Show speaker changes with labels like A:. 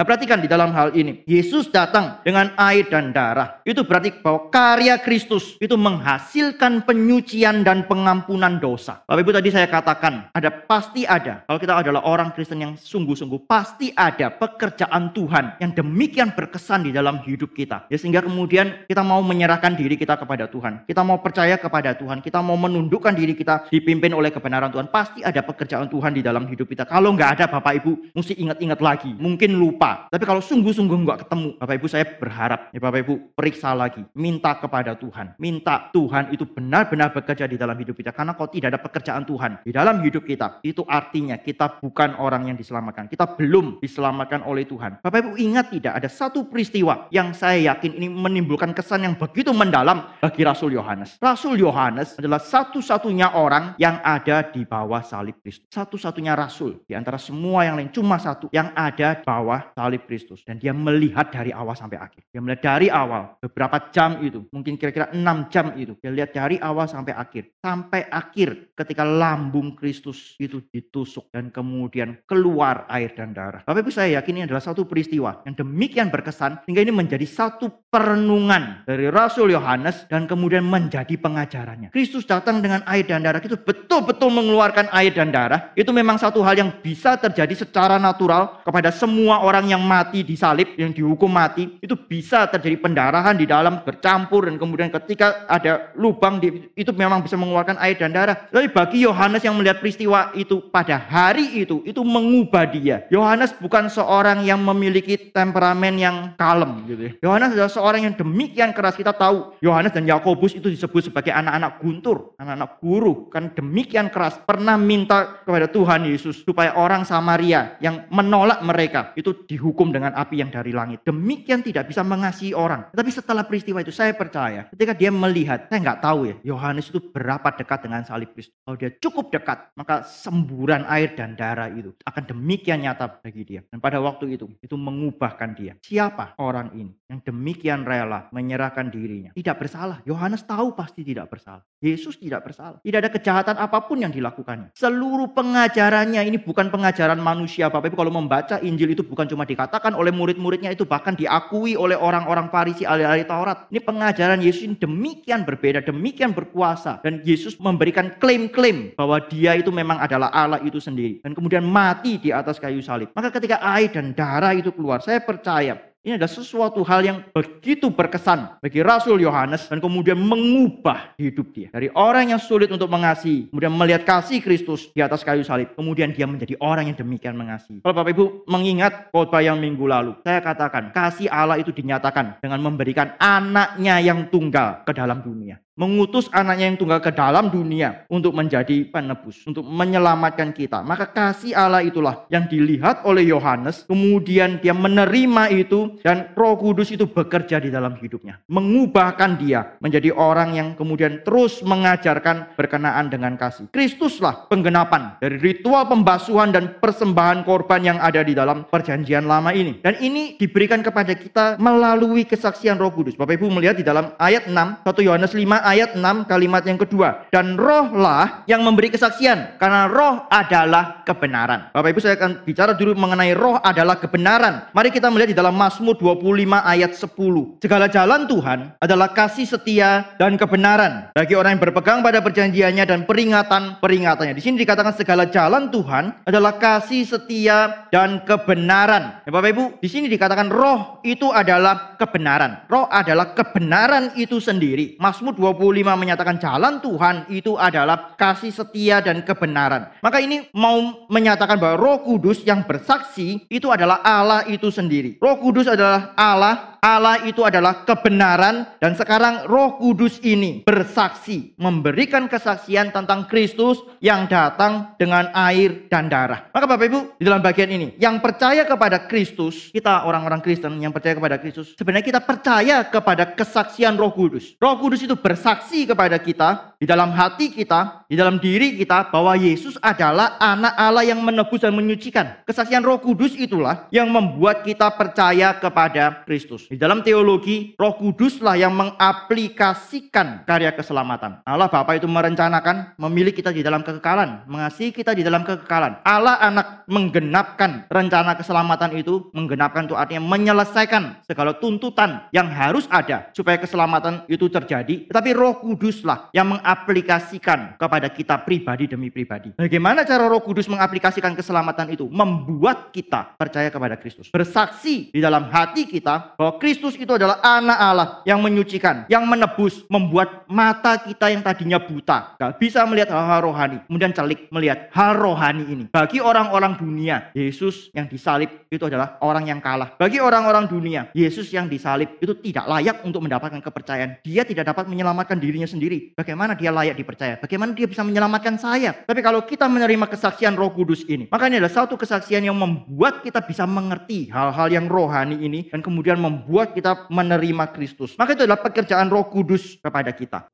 A: Nah perhatikan di dalam hal ini. Yesus datang dengan air dan darah. Itu berarti bahwa karya Kristus itu menghasilkan penyucian dan pengampunan dosa. Bapak Ibu tadi saya katakan, ada pasti ada. Kalau kita adalah orang Kristen yang sungguh-sungguh, pasti ada pekerjaan Tuhan yang demikian berkesan di dalam hidup kita. Ya sehingga kemudian kita mau menyerahkan diri kita kepada Tuhan. Kita mau percaya kepada Tuhan. Kita mau menundukkan diri kita dipimpin oleh kebenaran Tuhan. Pasti ada pekerjaan Tuhan di dalam hidup kita. Kalau nggak ada Bapak Ibu, mesti ingat-ingat lagi. Mungkin lupa. Tapi kalau sungguh-sungguh nggak ketemu, Bapak Ibu saya berharap, ya Bapak Ibu periksa lagi. Minta kepada Tuhan. Minta Tuhan itu benar-benar bekerja di dalam hidup kita. Karena kalau tidak ada pekerjaan Tuhan di dalam hidup kita, itu artinya kita bukan orang yang diselamatkan. Kita belum diselamatkan oleh Tuhan. Bapak Ibu ingat tidak ada satu peristiwa yang saya yakin ini menimbulkan kesan yang begitu mendalam bagi Rasul Yohanes. Rasul Yohanes adalah satu-satunya orang yang ada di bawah salib Kristus. Satu-satunya rasul di antara semua yang lain cuma satu yang ada di bawah salib Kristus dan dia melihat dari awal sampai akhir. Dia melihat dari awal beberapa jam itu, mungkin kira-kira enam jam itu. Dia lihat dari awal sampai akhir. Sampai akhir ketika lambung Kristus itu ditusuk dan kemudian keluar air dan darah. Bapak Ibu saya yakin ini adalah satu peristiwa yang demikian berkesan sehingga ini menjadi satu perenungan dari Rasul Yohanes dan kemudian menjadi pengajarannya. Kristus datang dengan air dan darah itu betul-betul mengeluarkan air dan darah. Itu memang satu hal yang bisa terjadi secara natural kepada semua orang yang mati di salib, yang dihukum mati. Itu bisa terjadi pendarahan di dalam bercampur dan kemudian ketika ada lubang di, itu memang bisa mengeluarkan air dan darah. Tapi bagi Yohanes yang melihat peristiwa itu pada hari itu, itu mengubah dia. Yohanes bukan seorang yang memiliki temperamen yang kalem gitu ya. Yohanes adalah seorang yang demikian keras. Kita tahu Yohanes dan Yakobus itu disebut sebagai anak-anak guntur, anak-anak guru. Kan demikian keras. Pernah minta kepada Tuhan Yesus supaya orang Samaria yang menolak mereka itu dihukum dengan api yang dari langit. Demikian tidak bisa mengasihi orang. Tapi setelah peristiwa itu saya percaya ketika dia melihat, saya nggak tahu ya, Yohanes itu berapa dekat dengan salib Kristus. Kalau dia cukup dekat, maka semburan air dan darah itu akan demikian nyata bagi dia. Dan pada waktu itu, itu mengubahkan dia. Siapa orang ini yang demikian rela menyerahkan dirinya? Tidak bersalah. Yohanes tahu pasti tidak bersalah. Yesus tidak bersalah. Tidak ada kejahatan apa pun yang dilakukannya. Seluruh pengajarannya ini bukan pengajaran manusia. Bapak Ibu kalau membaca Injil itu bukan cuma dikatakan oleh murid-muridnya itu bahkan diakui oleh orang-orang Farisi ahli-ahli Taurat. Ini pengajaran Yesus ini demikian berbeda, demikian berkuasa dan Yesus memberikan klaim-klaim bahwa dia itu memang adalah Allah itu sendiri dan kemudian mati di atas kayu salib. Maka ketika air dan darah itu keluar, saya percaya ini adalah sesuatu hal yang begitu berkesan bagi Rasul Yohanes dan kemudian mengubah hidup dia. Dari orang yang sulit untuk mengasihi, kemudian melihat kasih Kristus di atas kayu salib, kemudian dia menjadi orang yang demikian mengasihi. Kalau Bapak Ibu mengingat khotbah yang minggu lalu, saya katakan kasih Allah itu dinyatakan dengan memberikan anaknya yang tunggal ke dalam dunia mengutus anaknya yang tunggal ke dalam dunia untuk menjadi penebus, untuk menyelamatkan kita. Maka kasih Allah itulah yang dilihat oleh Yohanes, kemudian dia menerima itu dan Roh Kudus itu bekerja di dalam hidupnya, mengubahkan dia menjadi orang yang kemudian terus mengajarkan berkenaan dengan kasih. Kristuslah penggenapan dari ritual pembasuhan dan persembahan korban yang ada di dalam perjanjian lama ini. Dan ini diberikan kepada kita melalui kesaksian Roh Kudus. Bapak Ibu melihat di dalam ayat 6 1 Yohanes 5 ayat 6 kalimat yang kedua. Dan rohlah yang memberi kesaksian. Karena roh adalah kebenaran. Bapak Ibu saya akan bicara dulu mengenai roh adalah kebenaran. Mari kita melihat di dalam Mazmur 25 ayat 10. Segala jalan Tuhan adalah kasih setia dan kebenaran. Bagi orang yang berpegang pada perjanjiannya dan peringatan-peringatannya. Di sini dikatakan segala jalan Tuhan adalah kasih setia dan kebenaran. Ya, Bapak Ibu, di sini dikatakan roh itu adalah kebenaran. Roh adalah kebenaran itu sendiri. Mazmur 25 25 menyatakan jalan Tuhan itu adalah kasih setia dan kebenaran. Maka ini mau menyatakan bahwa Roh Kudus yang bersaksi itu adalah Allah itu sendiri. Roh Kudus adalah Allah Allah itu adalah kebenaran dan sekarang Roh Kudus ini bersaksi, memberikan kesaksian tentang Kristus yang datang dengan air dan darah. Maka Bapak Ibu, di dalam bagian ini, yang percaya kepada Kristus, kita orang-orang Kristen yang percaya kepada Kristus, sebenarnya kita percaya kepada kesaksian Roh Kudus. Roh Kudus itu bersaksi kepada kita di dalam hati kita, di dalam diri kita bahwa Yesus adalah anak Allah yang menebus dan menyucikan. Kesaksian Roh Kudus itulah yang membuat kita percaya kepada Kristus. Di dalam teologi, Roh Kuduslah yang mengaplikasikan karya keselamatan. Allah Bapa itu merencanakan memilih kita di dalam kekekalan, mengasihi kita di dalam kekekalan. Allah Anak menggenapkan rencana keselamatan itu, menggenapkan itu artinya menyelesaikan segala tuntutan yang harus ada supaya keselamatan itu terjadi. Tetapi Roh Kuduslah yang mengaplikasikan kepada kita pribadi demi pribadi. Bagaimana cara Roh Kudus mengaplikasikan keselamatan itu? Membuat kita percaya kepada Kristus. Bersaksi di dalam hati kita bahwa Kristus itu adalah anak Allah yang menyucikan, yang menebus, membuat mata kita yang tadinya buta, gak bisa melihat hal-hal rohani, kemudian celik melihat hal rohani ini. Bagi orang-orang dunia, Yesus yang disalib itu adalah orang yang kalah. Bagi orang-orang dunia, Yesus yang disalib itu tidak layak untuk mendapatkan kepercayaan. Dia tidak dapat menyelamatkan dirinya sendiri. Bagaimana dia layak dipercaya? Bagaimana dia bisa menyelamatkan saya? Tapi kalau kita menerima kesaksian Roh Kudus ini, maka ini adalah satu kesaksian yang membuat kita bisa mengerti hal-hal yang rohani ini dan kemudian membuat kita menerima Kristus. Maka itu adalah pekerjaan Roh Kudus kepada kita.